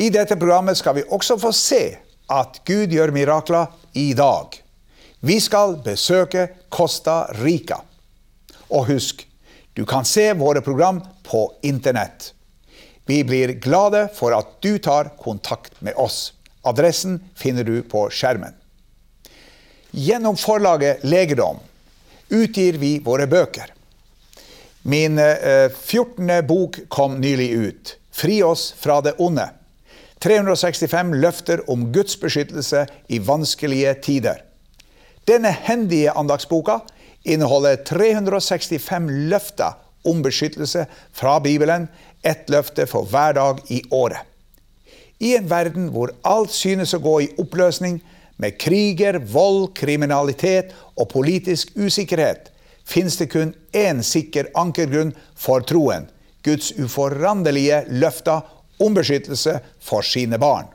I dette programmet skal vi også få se at Gud gjør mirakler i dag. Vi skal besøke Costa Rica. Og husk, du kan se våre program på internett. Vi blir glade for at du tar kontakt med oss. Adressen finner du på skjermen. Gjennom forlaget Legedom utgir vi våre bøker. Min 14. Eh, bok kom nylig ut. Fri oss fra det onde. 365 løfter om Guds beskyttelse i vanskelige tider. Denne hendige andagsboka inneholder 365 løfter om beskyttelse fra Bibelen, ett løfte for hver dag i året. I en verden hvor alt synes å gå i oppløsning, med kriger, vold, kriminalitet og politisk usikkerhet, finnes det kun én sikker ankergrunn for troen Guds uforanderlige løfter om beskyttelse for sine barn.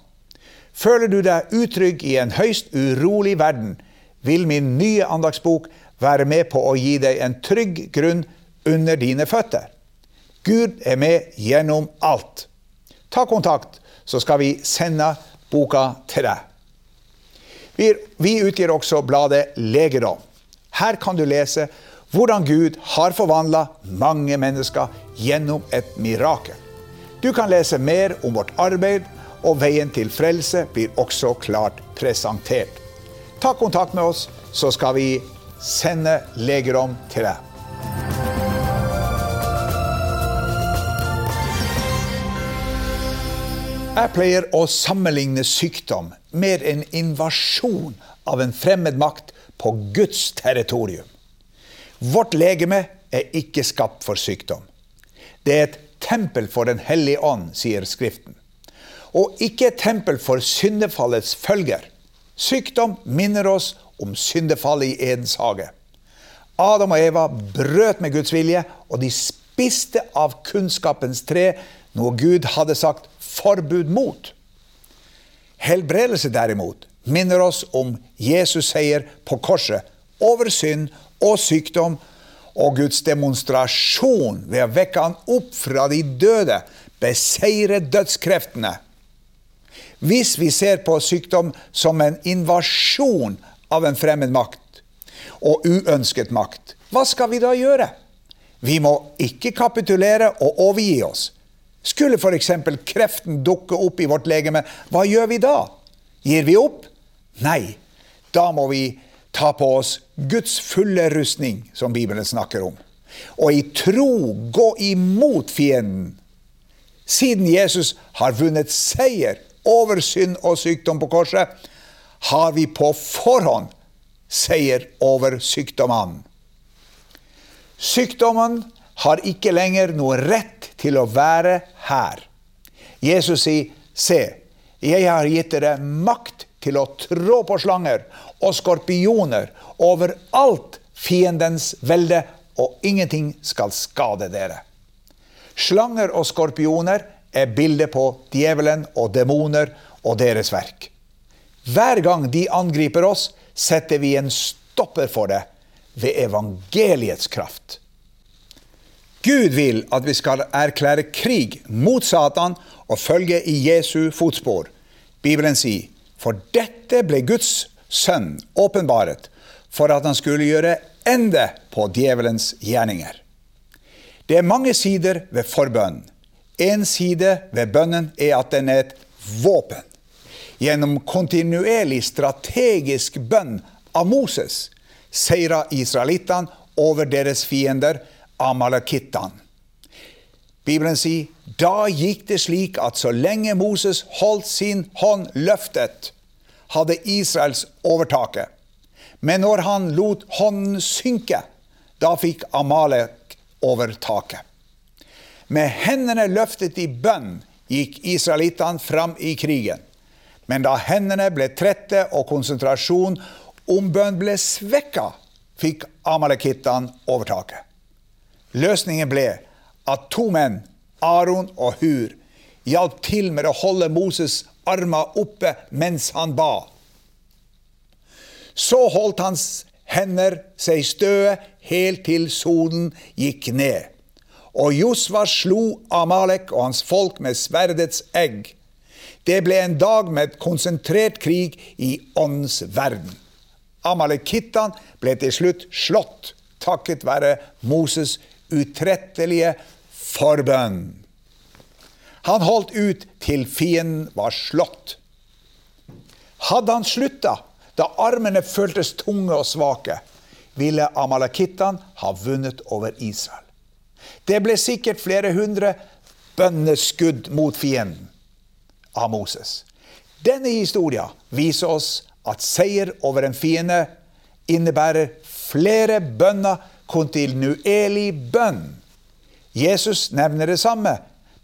Føler du deg utrygg i en høyst urolig verden, vil min nye andagsbok være med på å gi deg en trygg grunn under dine føtter. Gud er med gjennom alt. Ta kontakt, så skal vi sende boka til deg. Vi, utgir også bladet Legedom. Her kan du lese hvordan Gud har forvandla mange mennesker gjennom et mirakel. Du kan lese mer om vårt arbeid, og veien til frelse blir også klart presentert. Ta kontakt med oss, så skal vi sende legerom til deg. Jeg pleier å sammenligne sykdom med en invasjon av en fremmed makt på Guds territorium. Vårt legeme er ikke skapt for sykdom. Det er et tempel for Den hellige ånd, sier Skriften. Og ikke et tempel for syndefallets følger. Sykdom minner oss om syndefallet i Edens hage. Adam og Eva brøt med Guds vilje, og de spiste av kunnskapens tre, noe Gud hadde sagt forbud mot. Helbredelse derimot minner oss om Jesus seier på korset over synd og sykdom og Guds demonstrasjon ved å vekke han opp fra de døde, beseire dødskreftene. Hvis vi ser på sykdom som en invasjon av en fremmed makt og uønsket makt, hva skal vi da gjøre? Vi må ikke kapitulere og overgi oss. Skulle f.eks. kreften dukke opp i vårt legeme, hva gjør vi da? Gir vi opp? Nei, da må vi ta på oss Guds fulle rustning, som Bibelen snakker om. Og i tro gå imot fienden. Siden Jesus har vunnet seier over synd og sykdom på korset, har vi på forhånd seier over sykdommene. Sykdommen har ikke lenger noe rett til å være her. Jesus sier, 'Se, jeg har gitt dere makt til å trå på slanger og skorpioner over alt fiendens velde, og ingenting skal skade dere. Slanger og skorpioner er bildet på djevelen og demoner og deres verk. Hver gang de angriper oss, setter vi en stopper for det ved evangeliets kraft. Gud vil at vi skal erklære krig mot Satan og følge i Jesu fotspor. Bibelen sier for dette ble Guds sønn åpenbaret for at han skulle gjøre ende på djevelens gjerninger. Det er mange sider ved forbønn. En side ved bønnen er at den er et våpen. Gjennom kontinuerlig strategisk bønn av Moses seira israelittene over deres fiender, amalekittene. Bibelen sier da gikk det slik at så lenge Moses holdt sin hånd løftet, hadde Israels overtaket. Men når han lot hånden synke, da fikk Amalek overtaket. Med hendene løftet i bønn gikk israelittene fram i krigen. Men da hendene ble trette og konsentrasjon om bønn ble svekka, fikk amalekittene overtaket. Løsningen ble at to menn, Aron og Hur, hjalp til med å holde Moses' armer oppe mens han ba. Så holdt hans hender seg støe helt til solen gikk ned. Og Josva slo Amalek og hans folk med sverdets egg. Det ble en dag med konsentrert krig i åndens verden. Amalekittene ble til slutt slått takket være Moses' utrettelige forbønn. Han holdt ut til fienden var slått. Hadde han slutta da armene føltes tunge og svake, ville amalakittene ha vunnet over Israel. Det ble sikkert flere hundre bønneskudd mot fienden av Moses. Denne historien viser oss at seier over en fiende innebærer flere bønner, kontinuerlig bønn. Jesus nevner det samme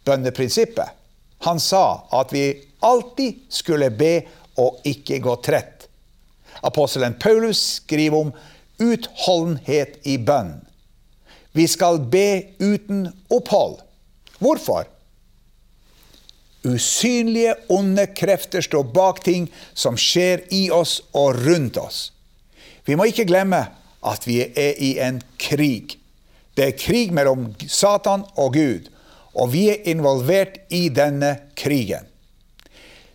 bønneprinsippet. Han sa at vi alltid skulle be og ikke gå trett. Apostelen Paulus skriver om utholdenhet i bønn. Vi skal be uten opphold. Hvorfor? Usynlige, onde krefter står bak ting som skjer i oss og rundt oss. Vi må ikke glemme at vi er i en krig. Det er krig mellom Satan og Gud, og vi er involvert i denne krigen.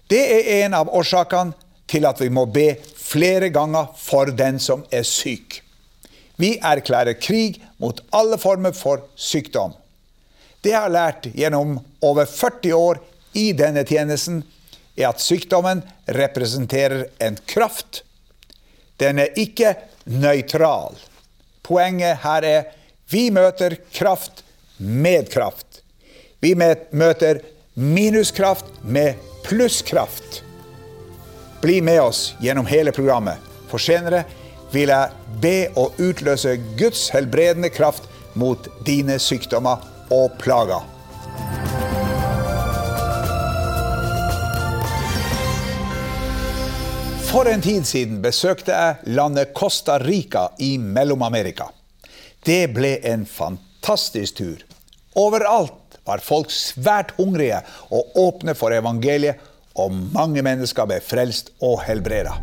Det er en av årsakene til at vi må be flere ganger for den som er syk. Vi erklærer krig mot alle former for sykdom. Det jeg har lært gjennom over 40 år i denne tjenesten, er at sykdommen representerer en kraft. Den er ikke nøytral. Poenget her er vi møter kraft med kraft. Vi møter minuskraft med plusskraft. Bli med oss gjennom hele programmet, for senere vil jeg be å utløse Guds helbredende kraft mot dine sykdommer og plager. For en tid siden besøkte jeg landet Costa Rica i Mellom-Amerika. Det ble en fantastisk tur. Overalt var folk svært hungrige og åpne for evangeliet, og mange mennesker ble frelst og helbreda.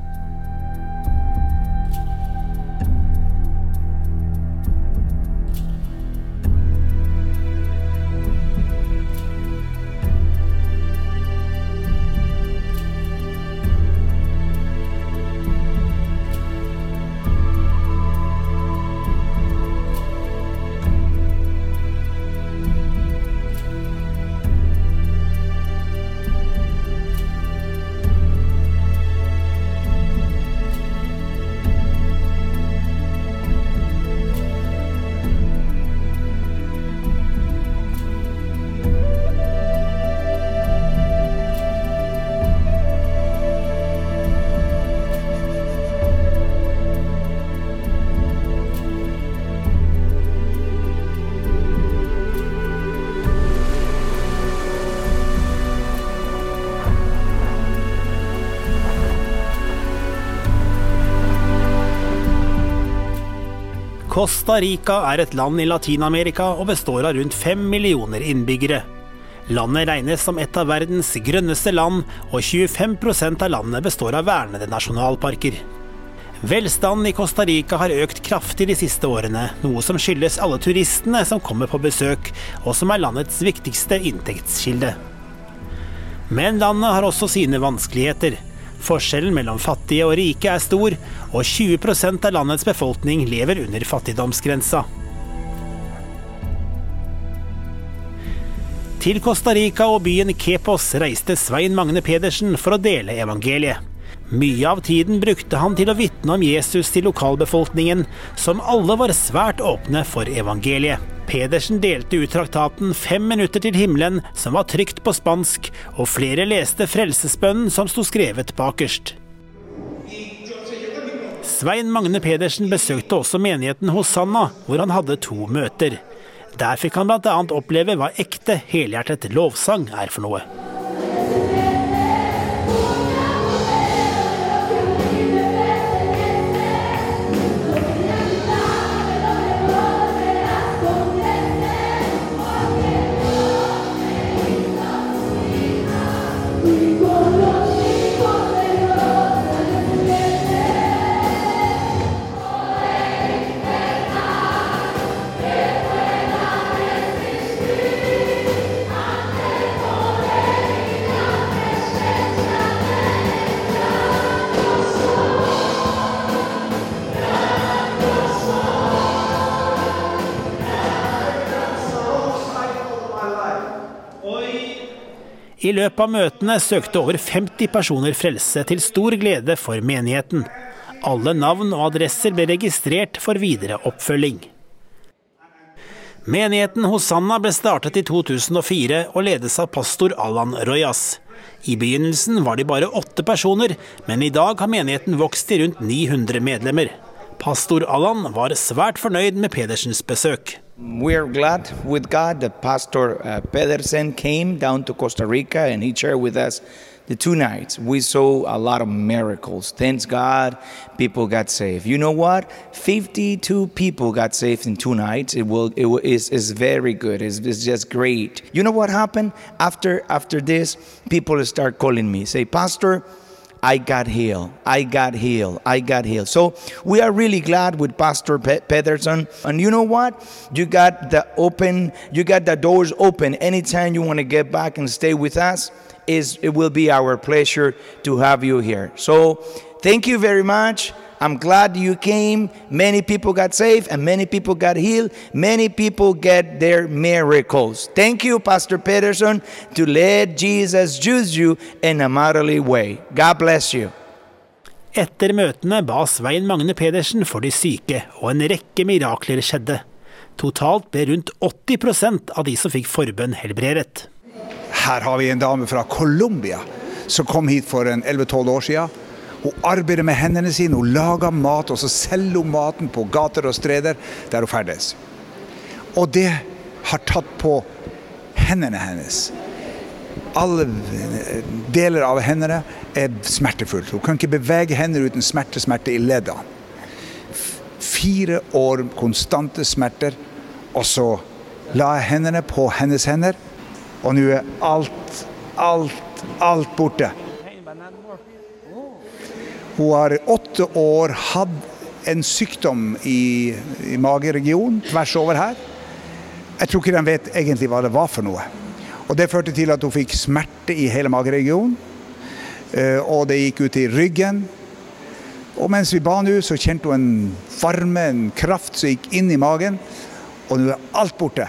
Costa Rica er et land i Latin-Amerika og består av rundt fem millioner innbyggere. Landet regnes som et av verdens grønneste land, og 25% av landet består av vernede nasjonalparker. Velstanden i Costa Rica har økt kraftig de siste årene, noe som skyldes alle turistene som kommer på besøk, og som er landets viktigste inntektskilde. Men landet har også sine vanskeligheter. Forskjellen mellom fattige og rike er stor, og 20% av landets befolkning lever under fattigdomsgrensa. Til Costa Rica og byen Kepos reiste Svein Magne Pedersen for å dele evangeliet. Mye av tiden brukte han til å vitne om Jesus til lokalbefolkningen, som alle var svært åpne for evangeliet. Pedersen delte ut traktaten Fem minutter til himmelen, som var trykt på spansk, og flere leste frelsesbønnen som sto skrevet bakerst. Svein Magne Pedersen besøkte også menigheten Hosanna, hvor han hadde to møter. Der fikk han bl.a. oppleve hva ekte, helhjertet lovsang er for noe. I løpet av møtene søkte over 50 personer frelse, til stor glede for menigheten. Alle navn og adresser ble registrert for videre oppfølging. Menigheten Hosanna ble startet i 2004 og ledes av pastor Allan Royas. I begynnelsen var de bare åtte personer, men i dag har menigheten vokst til rundt 900 medlemmer. Pastor Allan var svært fornøyd med Pedersens besøk. We're glad with God that Pastor uh, Pedersen came down to Costa Rica and he shared with us the two nights. We saw a lot of miracles. Thanks God, people got saved. You know what? 52 people got saved in two nights. It will it is is very good. It's, it's just great. You know what happened after after this? People start calling me, say, Pastor. I got healed. I got healed. I got healed. So we are really glad with Pastor Pe- Pedersen. And you know what? You got the open, you got the doors open. Anytime you want to get back and stay with us, is it will be our pleasure to have you here. So thank you very much. I'm glad you came. Many people got saved and many people got healed. Many people get their miracles. Thank you, Pastor Peterson, to let Jesus use you in a motherly way. God bless you. Etter møtene ba Svein Magne Pedersen for de syke, og en rekke mirakler skjedde. Totalt ble rundt 80% av de som fikk forbønn, helbredet. Her har vi en dame fra Colombia som kom hit for 11-12 år siden. Hun arbeider med hendene sine, hun lager mat, og så selger hun maten på gater og streder der hun ferdes. Og det har tatt på hendene hennes. Alle deler av hendene er smertefullt. Hun kan ikke bevege hender uten smerte, smerte i ledda. Fire år konstante smerter, og så la jeg hendene på hennes hender, og nå er alt, alt, alt borte. Hun har åtte år hatt en sykdom i, i mageregionen tvers over her. Jeg tror ikke de vet egentlig hva det var for noe. Og Det førte til at hun fikk smerte i hele mageregionen. eh, Og det gikk ut i ryggen. Og mens vi ba nå, så kjente hun en varme, en kraft som gikk inn i magen. Og nå er alt borte.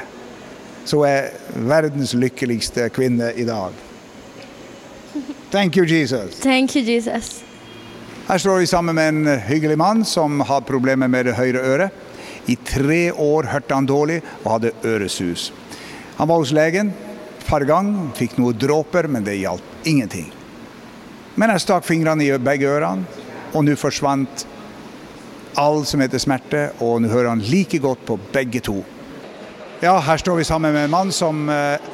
Så hun er verdens lykkeligste kvinne i dag. Thank you, Jesus. Thank you, Jesus. Her står vi sammen med en hyggelig mann som har problemer med det høyre øret. I tre år hørte han dårlig og hadde øresus. Han var hos legen et par ganger, fikk noen dråper, men det hjalp ingenting. Men jeg stakk fingrene i begge ørene, og nå forsvant all som heter smerte, og nå hører han like godt på begge to. Ja, her står vi sammen med en mann som eh,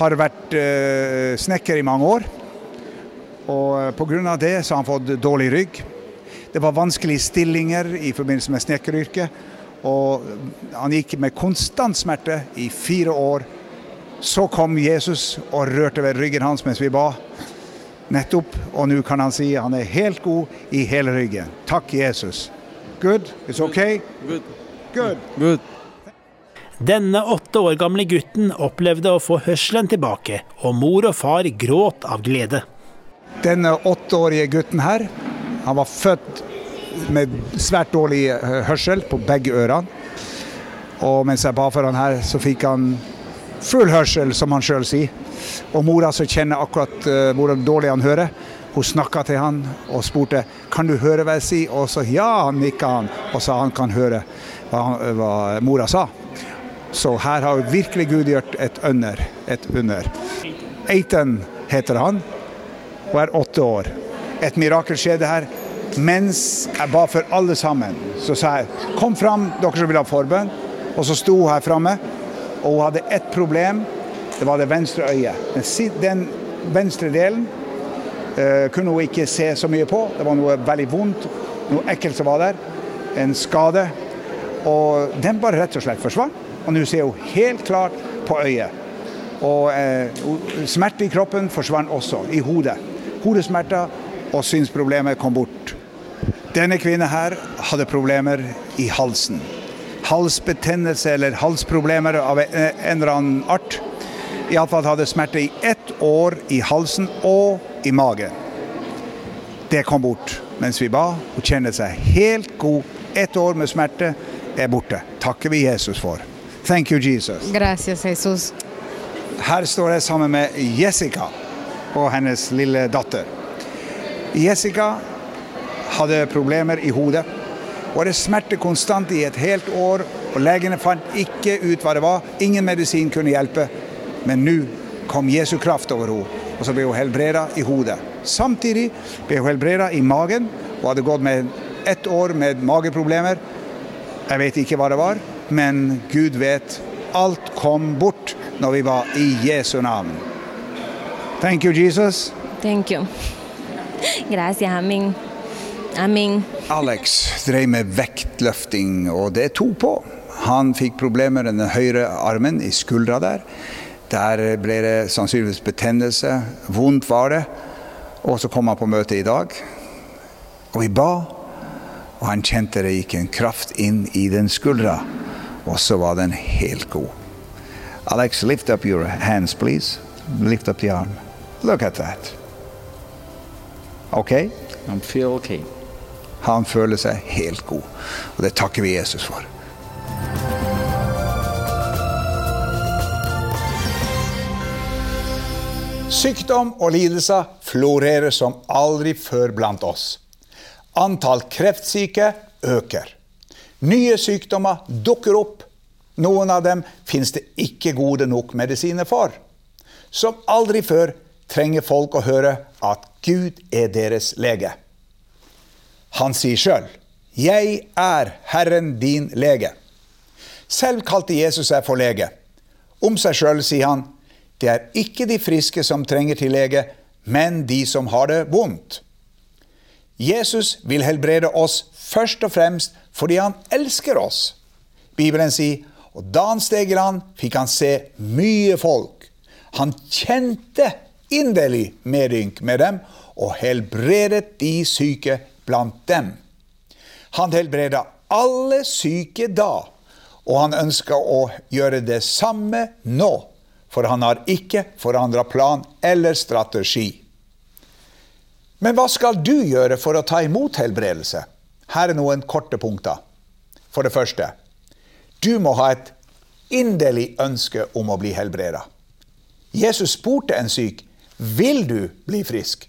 har vært eh, snekker i mange år. Og pga. det så har han fått dårlig rygg. Det var vanskelige stillinger i forbindelse med snekkeryrket. Og han gikk med konstant smerte i fire år. Så kom Jesus og rørte ved ryggen hans mens vi ba. Nettopp. Og nå kan han si han er helt god i hele ryggen. Takk, Jesus. Good? It's okay? Good. Good. Good. Denne åtte år gamle gutten opplevde å få hørselen tilbake, og mor og far gråt av glede. Denne åtteårige gutten her, han var født med svært dårlig eh, hørsel på begge ørene. Og mens jeg ba for han her, så fikk han full hørsel, som han sjøl sier. Og mora som kjenner akkurat uh, hvor dårlig han hører, Hun snakka til han og spurte kan du høre hva jeg sier. Og så ja, han nikka han og sa han kan høre hva, hva mora sa. Så her har virkelig Gud gjort et under. Et under. Eitan heter han og er åtte år. Et mirakel skjedde her. Mens jeg ba for alle sammen, så sa jeg kom fram, dere som vil ha forbønn. Og så sto hun her framme, og hun hadde ett problem. Det var det venstre øyet. Den, den venstre delen uh, kunne hun ikke se så mye på. Det var noe veldig vondt, noe ekkelt som var der. En skade. Og den bare rett og slett forsvant. Og nå ser hun helt klart på øyet. Og eh, smerte i kroppen forsvant også, i hodet. Hodesmerter og synsproblemer kom bort. Denne kvinnen her hadde problemer i halsen. Halsbetennelse eller halsproblemer av en eller annen art. Iallfall hadde smerte i ett år i halsen og i magen. Det kom bort mens vi ba. Hun kjenner seg helt god. Ett år med smerte er borte. Takker vi Jesus for. Thank you, Jesus. Gracias, Jesus. Her står jeg sammen med Jessica og hennes lille datter. Jessica hadde problemer i hodet. Hun det smerte konstant i et helt år, og legene fant ikke ut hva det var. Ingen medisin kunne hjelpe. Men nå kom Jesu kraft over henne, og så ble hun helbreda i hodet. Samtidig ble hun helbreda i magen. Hun hadde gått med ett år med mageproblemer. Jeg vet ikke hva det var, men Gud vet. Alt kom bort når vi var i Jesu navn. Thank you, Jesus. Thank you. Gracias, amen. Amen. Alex drev med vektløfting, og det tok på. Han fikk problemer med den høyre armen, i skuldra der. Der ble det sannsynligvis betennelse. Vondt var det. Og så kom han på møte i dag, og vi ba. Og han kjente det gikk en kraft inn i den skuldra, og så var den helt god. Alex, lift up your hands, please. Lift up the arm. Look at that. Okay? I feel okay. Han føler seg helt god, og det takker vi Jesus for. Sykdom og lidelser florerer som aldri før blant oss. Antall kreftsyke øker. Nye sykdommer dukker opp. Noen av dem finnes det ikke gode nok medisiner for. Som aldri før trenger folk å høre at Gud er deres lege. Han sier sjøl, 'Jeg er Herren din lege'. Selv kalte Jesus seg for lege. Om seg sjøl sier han, 'Det er ikke de friske som trenger til lege, men de som har det vondt'. Jesus vil helbrede oss først og fremst fordi han elsker oss. Bibelen sier, og da han steg i land, fikk han se mye folk. Han kjente inderlig medynk med dem og helbredet de syke blant dem. Han helbreda alle syke da, og han ønska å gjøre det samme nå. For han har ikke forandra plan eller strategi. Men hva skal du gjøre for å ta imot helbredelse? Her er noen korte punkter. For det første, du må ha et inderlig ønske om å bli helbreda. Jesus spurte en syk vil du bli frisk.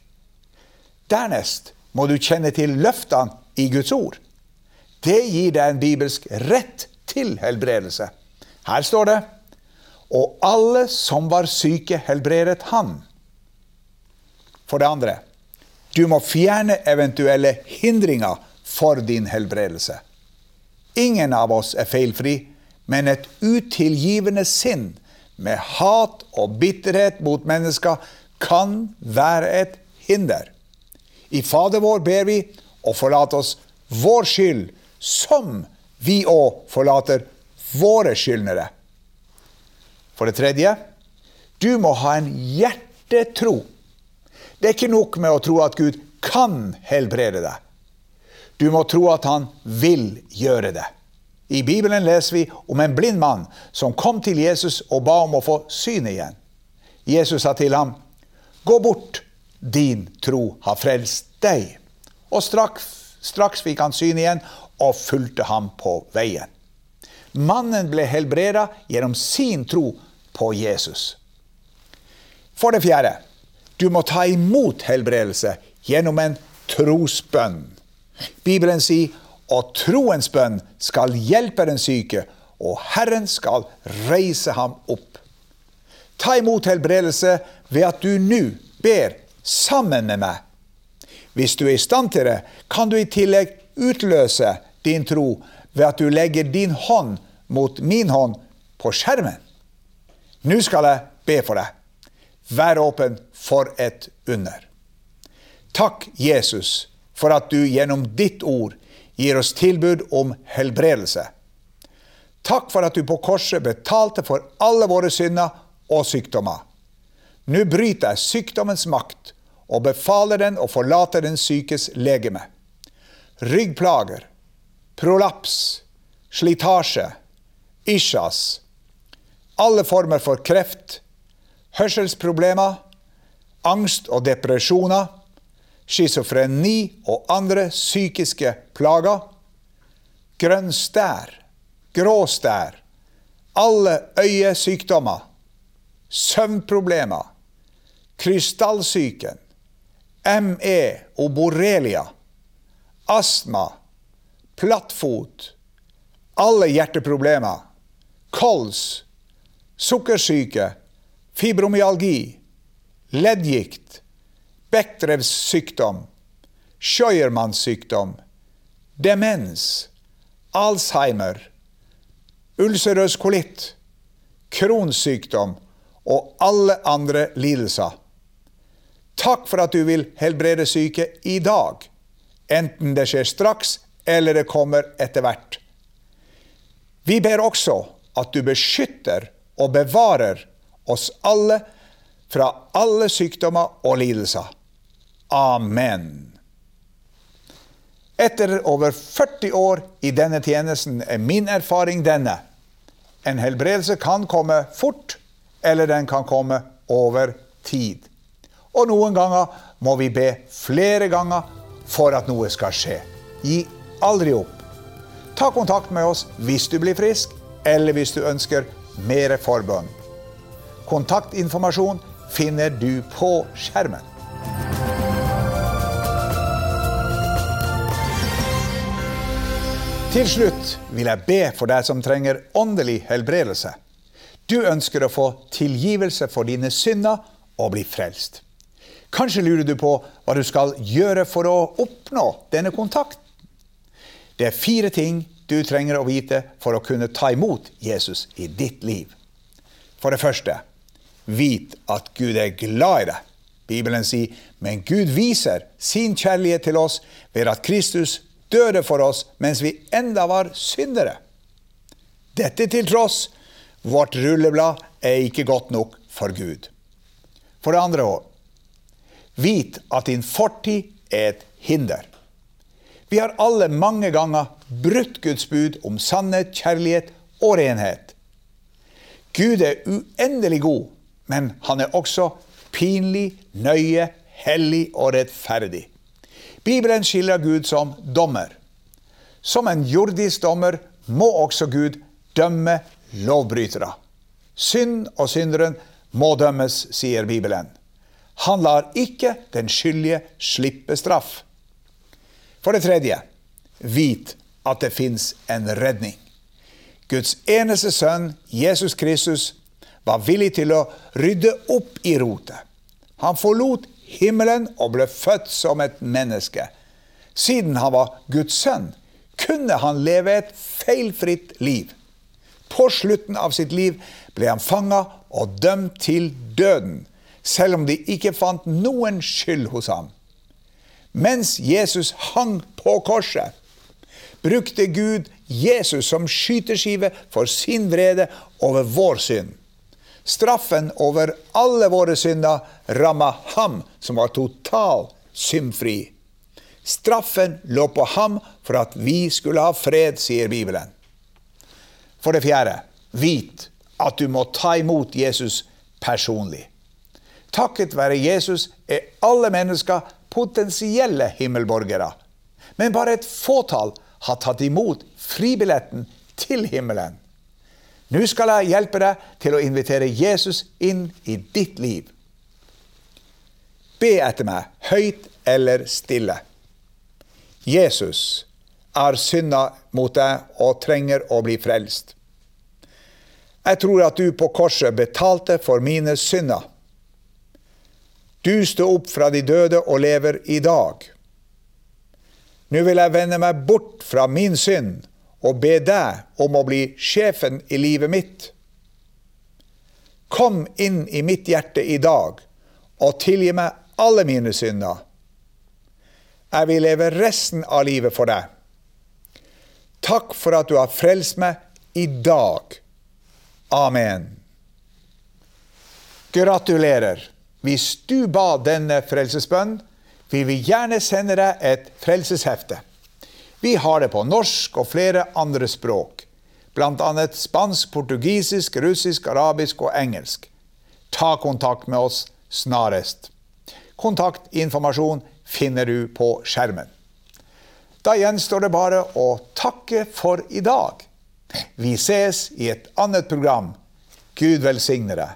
Dernest må du kjenne til løftene i Guds ord. Det gir deg en bibelsk rett til helbredelse. Her står det og alle som var syke, helbredet han. For det andre, du må fjerne eventuelle hindringer for din helbredelse. Ingen av oss er feilfri, men et utilgivende sinn med hat og bitterhet mot mennesker kan være et hinder. I Fader vår ber vi, og forlat oss vår skyld, som vi òg forlater våre skyldnere. For det tredje, du må ha en hjertetro. Det er ikke nok med å tro at Gud kan helbrede deg. Du må tro at han vil gjøre det. I Bibelen leser vi om en blind mann som kom til Jesus og ba om å få synet igjen. Jesus sa til ham, 'Gå bort, din tro har frelst deg.' Og straks, straks fikk han syn igjen og fulgte ham på veien. Mannen ble helbreda gjennom sin tro på Jesus. For det fjerde, du må ta imot helbredelse gjennom en trosbønn. Bibelen sier og troens bønn skal hjelpe den syke, og Herren skal reise ham opp. Ta imot helbredelse ved at du nå ber sammen med meg. Hvis du er i stand til det, kan du i tillegg utløse din tro ved at du legger din hånd mot min hånd på skjermen. Nå skal jeg be for deg. Vær åpen for et under. Takk, Jesus, for at du gjennom ditt ord gir oss tilbud om helbredelse. Takk for at du på korset betalte for alle våre synder og sykdommer. Nå bryter jeg sykdommens makt og befaler den å forlate den sykes legeme. Ryggplager, prolaps, slitasje, isjas, alle former for kreft, hørselsproblemer, angst og depresjoner, schizofreni og andre psykiske plager, grønn stær, grå stær, alle øyesykdommer, søvnproblemer, krystallsyken, ME og borrelia, astma, plattfot, alle hjerteproblemer, kols, sukkersyke, fibromyalgi, leddgikt, Bechdrevs sykdom, Scheuermanns sykdom, demens, Alzheimer, ulcerøs kolitt, Crohns og alle andre lidelser. Takk for at du vil helbrede syke i dag, enten det skjer straks eller det kommer etter hvert. Vi ber også at du beskytter og bevarer oss alle fra alle sykdommer og lidelser. Amen. Etter over 40 år i denne tjenesten er min erfaring denne. En helbredelse kan komme fort, eller den kan komme over tid. Og noen ganger må vi be flere ganger for at noe skal skje. Gi aldri opp. Ta kontakt med oss hvis du blir frisk, eller hvis du ønsker mer forbønn. Kontaktinformasjon finner du på skjermen. Til slutt vil jeg be for deg som trenger åndelig helbredelse. Du ønsker å få tilgivelse for dine synder og bli frelst. Kanskje lurer du på hva du skal gjøre for å oppnå denne kontakten. Det er fire ting du trenger å vite for å kunne ta imot Jesus i ditt liv. For det første, vit at Gud er glad i deg. Bibelen sier, men Gud viser sin kjærlighet til oss ved at Kristus døde for oss mens vi enda var syndere. Dette til tross, vårt rulleblad er ikke godt nok for Gud. For det andre år, vit at din fortid er et hinder. Vi har alle mange ganger brutt Guds bud om sannhet, kjærlighet og renhet. Gud er uendelig god, men han er også pinlig, nøye, hellig og rettferdig. Bibelen skiller Gud som dommer. Som en jordisk dommer må også Gud dømme lovbrytere. Synd og synderen må dømmes, sier Bibelen. Han lar ikke den skyldige slippe straff. For det tredje, vit at det fins en redning. Guds eneste sønn, Jesus Kristus, var villig til å rydde opp i rotet. Han forlot himmelen og ble født som et menneske. Siden han var Guds sønn, kunne han leve et feilfritt liv. På slutten av sitt liv ble han fanga og dømt til døden, selv om de ikke fant noen skyld hos ham. Mens Jesus hang på korset, brukte Gud Jesus som skyteskive for sin vrede over vår synd. Straffen over alle våre synder ramma ham som var totalt syndfri. Straffen lå på ham for at vi skulle ha fred, sier Bibelen. For det fjerde, vit at du må ta imot Jesus personlig. Takket være Jesus er alle mennesker potensielle himmelborgere. Men bare et fåtall har tatt imot fribilletten til himmelen. Nå skal jeg hjelpe deg til å invitere Jesus inn i ditt liv. Be etter meg, høyt eller stille. Jesus har synda mot deg og trenger å bli frelst. Jeg tror at du på korset betalte for mine synder. Du sto opp fra de døde og lever i dag. Nå vil jeg vende meg bort fra min synd og be deg om å bli sjefen i livet mitt. Kom inn i mitt hjerte i dag og tilgi meg alle mine synder. Jeg vil leve resten av livet for deg. Takk for at du har frelst meg i dag. Amen. Gratulerer. Hvis du ba denne frelsesbønnen, vil vi gjerne sende deg et frelseshefte. Vi har det på norsk og flere andre språk, bl.a. spansk, portugisisk, russisk, arabisk og engelsk. Ta kontakt med oss snarest. Kontaktinformasjon finner du på skjermen. Da gjenstår det bare å takke for i dag. Vi ses i et annet program. Gud velsigne deg.